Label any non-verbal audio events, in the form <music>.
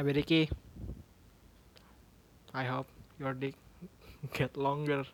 Hi I hope your dick <laughs> get longer.